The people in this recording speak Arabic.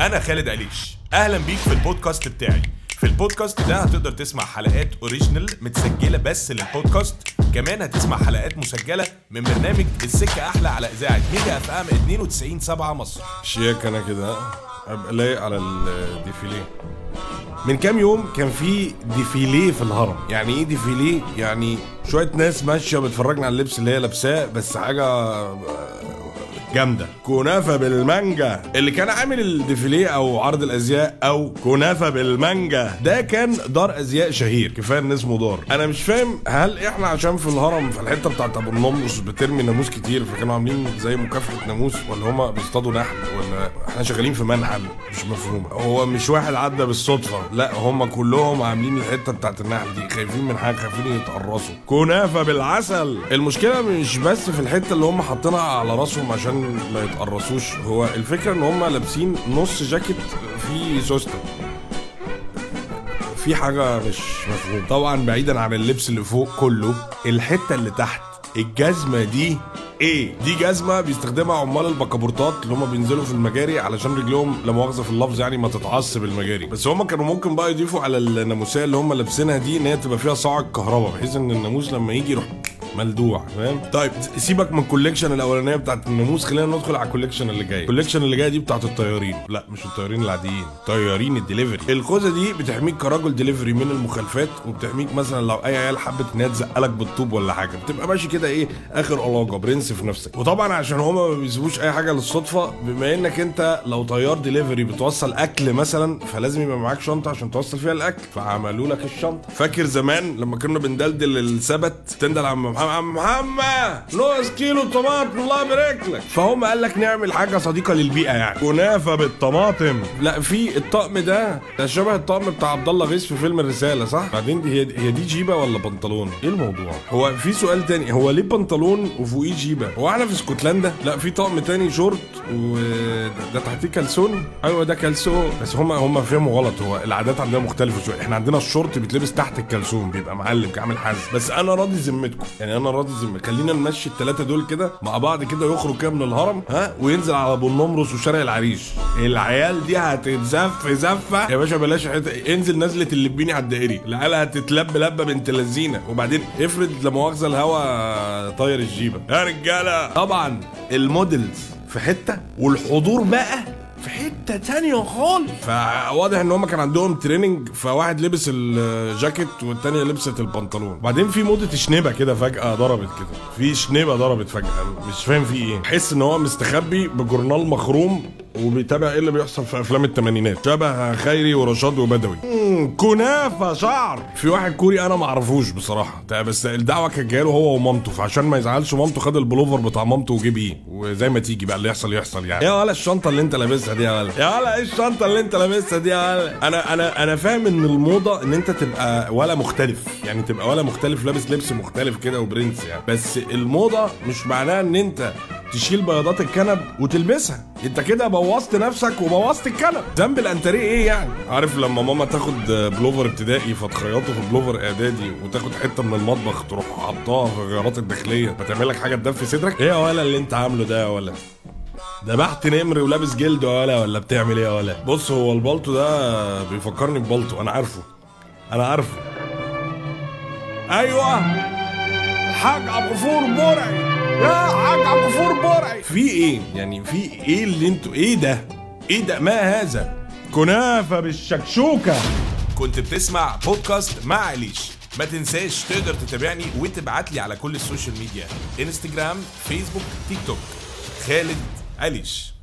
أنا خالد عليش أهلا بيك في البودكاست بتاعي. في البودكاست ده هتقدر تسمع حلقات original متسجلة بس للبودكاست. كمان هتسمع حلقات مسجلة من برنامج السكة أحلى على إذاعة ميجا FM 92 7 مصر. شيك أنا كده. أبقى لايق على ال défilé. من كام يوم كان في défilé في الهرم. يعني إيه défilé؟ يعني شوية ناس ماشية بتفرجنا على اللبس اللي هي لابساه بس حاجة جامدة. كنافة بالمانجا. اللي كان عامل الديفيليه أو عرض الأزياء أو كنافة بالمانجا ده كان دار أزياء شهير. كفاية إن اسمه دار. أنا مش فاهم هل إحنا عشان في الهرم في الحتة بتاعت أبو النمرس بترمي ناموس كتير فكانوا عاملين زي مكافحة ناموس ولا هما بيصطادوا نحل ولا إحنا شغالين في منحل؟ مش مفهوم. هو مش واحد عدى بالصدفة. لا هما كلهم عاملين الحتة بتاعت النحل دي. خايفين من حاجة خايفين يتقرصوا. كنافة بالعسل. المشكلة مش بس في الحتة اللي هم حاطينها على راسهم عشان ما يتقرصوش. هو الفكرة إن هم لابسين نص جاكيت فيه سوستة. في حاجة مش مفهوم طبعا بعيدا عن اللبس اللي فوق كله الحتة اللي تحت الجزمة دي إيه؟ دي جزمة بيستخدمها عمال البكابورتات اللي هم بينزلوا في المجاري علشان رجلهم لا مؤاخذة في اللفظ يعني ما تتعصب المجاري بس هم كانوا ممكن بقى يضيفوا على الناموسية اللي هم لابسينها دي إن هي تبقى فيها صاعق كهرباء بحيث إن الناموس لما يجي يروح ملدوع فاهم؟ طيب سيبك من ال collection الأولانية بتاعت الناموس خلينا ندخل على ال collection اللي جاي. ال collection اللي جاي دي بتاعت الطيارين. لا مش الطيارين العاديين طيارين الدليفري. الخوذة دي بتحميك كراجل دليفري من المخالفات وبتحميك مثلا لو أي عيال حبت إن هي تزقلك بالطوب ولا حاجة. بتبقى ماشي كده إيه آخر علاقة برنس في نفسك. وطبعا عشان هما ما بيسيبوش أي حاجة للصدفة بما إنك أنت لو طيار دليفري بتوصل أكل مثلا فلازم يبقى معاك شنطة عشان توصل فيها الأكل. فعملوا لك الشنطة. فاكر زمان لما كنا بندلدل السبت تندل عم محمد عم محمد نص كيلو طماطم الله يبارك لك فهم قال لك نعمل حاجة صديقة للبيئة يعني. كنافه بالطماطم. لا في الطقم ده ده شبه الطقم بتاع عبد الله غيث في فيلم الرسالة صح؟ بعدين دي هي, هي دي جيبة ولا بنطلون؟ إيه الموضوع؟ هو في سؤال تاني هو ليه بنطلون وفوقيه جيبة؟ هو إحنا في اسكتلندا؟ لا في طقم تاني شورت وده تحتيه كلسون أيوه ده كلسون بس هم هم فهموا غلط. هو العادات عندنا مختلفة شوية. إحنا عندنا الشورت بيتلبس تحت الكلسون بيبقى معلم عامل حزم بس أنا راضي ذمتكم. يعني أنا راضي ذمتكم خلينا نمشي الثلاثه دول كده مع بعض كده يخرج كده من الهرم ها؟ وينزل على ابو النمرس وشارع العريش. العيال دي هتتزف زفة. يا باشا بلاش حتة انزل نزلة اللبيني على الدائري. العيال هتتلب لبة بنت لذينة. وبعدين افرض لا مؤاخذة الهوا طاير الجيبة. يا رجالة! طبعا ال models في حتة والحضور بقى حتة تانية خالص فواضح ان هم كان عندهم training فواحد لبس الجاكيت والتانية لبست البنطلون. بعدين في موضة شنبه كده فجأة ضربت كده. في شنبه ضربت فجأة مش فاهم في إيه. حس ان هو مستخبي بجورنال مخروم. وبيتابع إيه اللي بيحصل في أفلام الثمانينات شبه خيري ورشاد وبدوي. كنافة شعر. في واحد كوري أنا ما أعرفوش بصراحة. بس الدعوة كانت جاية له هو ومامته. فعشان ما يزعلش مامته خد البلوفر بتاع مامته وجيب إيه. وزي ما تيجي بقى اللي يحصل يحصل يعني. يا ولا الشنطة اللي أنت لابسها دي يا ولا. يا ولا إيه الشنطة اللي أنت لابسها دي يا ولا. أنا أنا أنا فاهم إن الموضة إن أنت تبقى ولا مختلف. يعني تبقى ولا مختلف لابس لبس مختلف كده وبرنس يعني. بس الموضة مش معناها إن أنت تشيل بياضات الكنب وتلبسها انت كده بوظت نفسك وبوظت الكنب. ذنب الانتريه إيه يعني؟ عارف لما ماما تاخد بلوفر ابتدائي فتخيطه في بلوفر اعدادي وتاخد حتة من المطبخ تروح حطاها في الغيارات الداخلية فتعمل لك حاجة تدفي صدرك؟ إيه يا ولا اللي انت عامله ده يا ولا؟ ذبحت نمر ولابس جلد يا ولا ولا بتعمل إيه يا ولا؟ بص هو البلطو ده بيفكرني ببلطو. أنا عارفه. أنا عارفه. أيوه. حاج عبد الغفور برعي يا حاج عبد الغفور برعي في إيه؟ يعني في إيه اللي أنتوا إيه ده؟ إيه ده؟ ما هذا؟ كنافة بالشكشوكة. كنت بتسمع بودكاست مع عليش. ما تنساش تقدر تتابعني وتبعت لي على كل ال social media إنستجرام فيسبوك تيك توك. خالد عليش.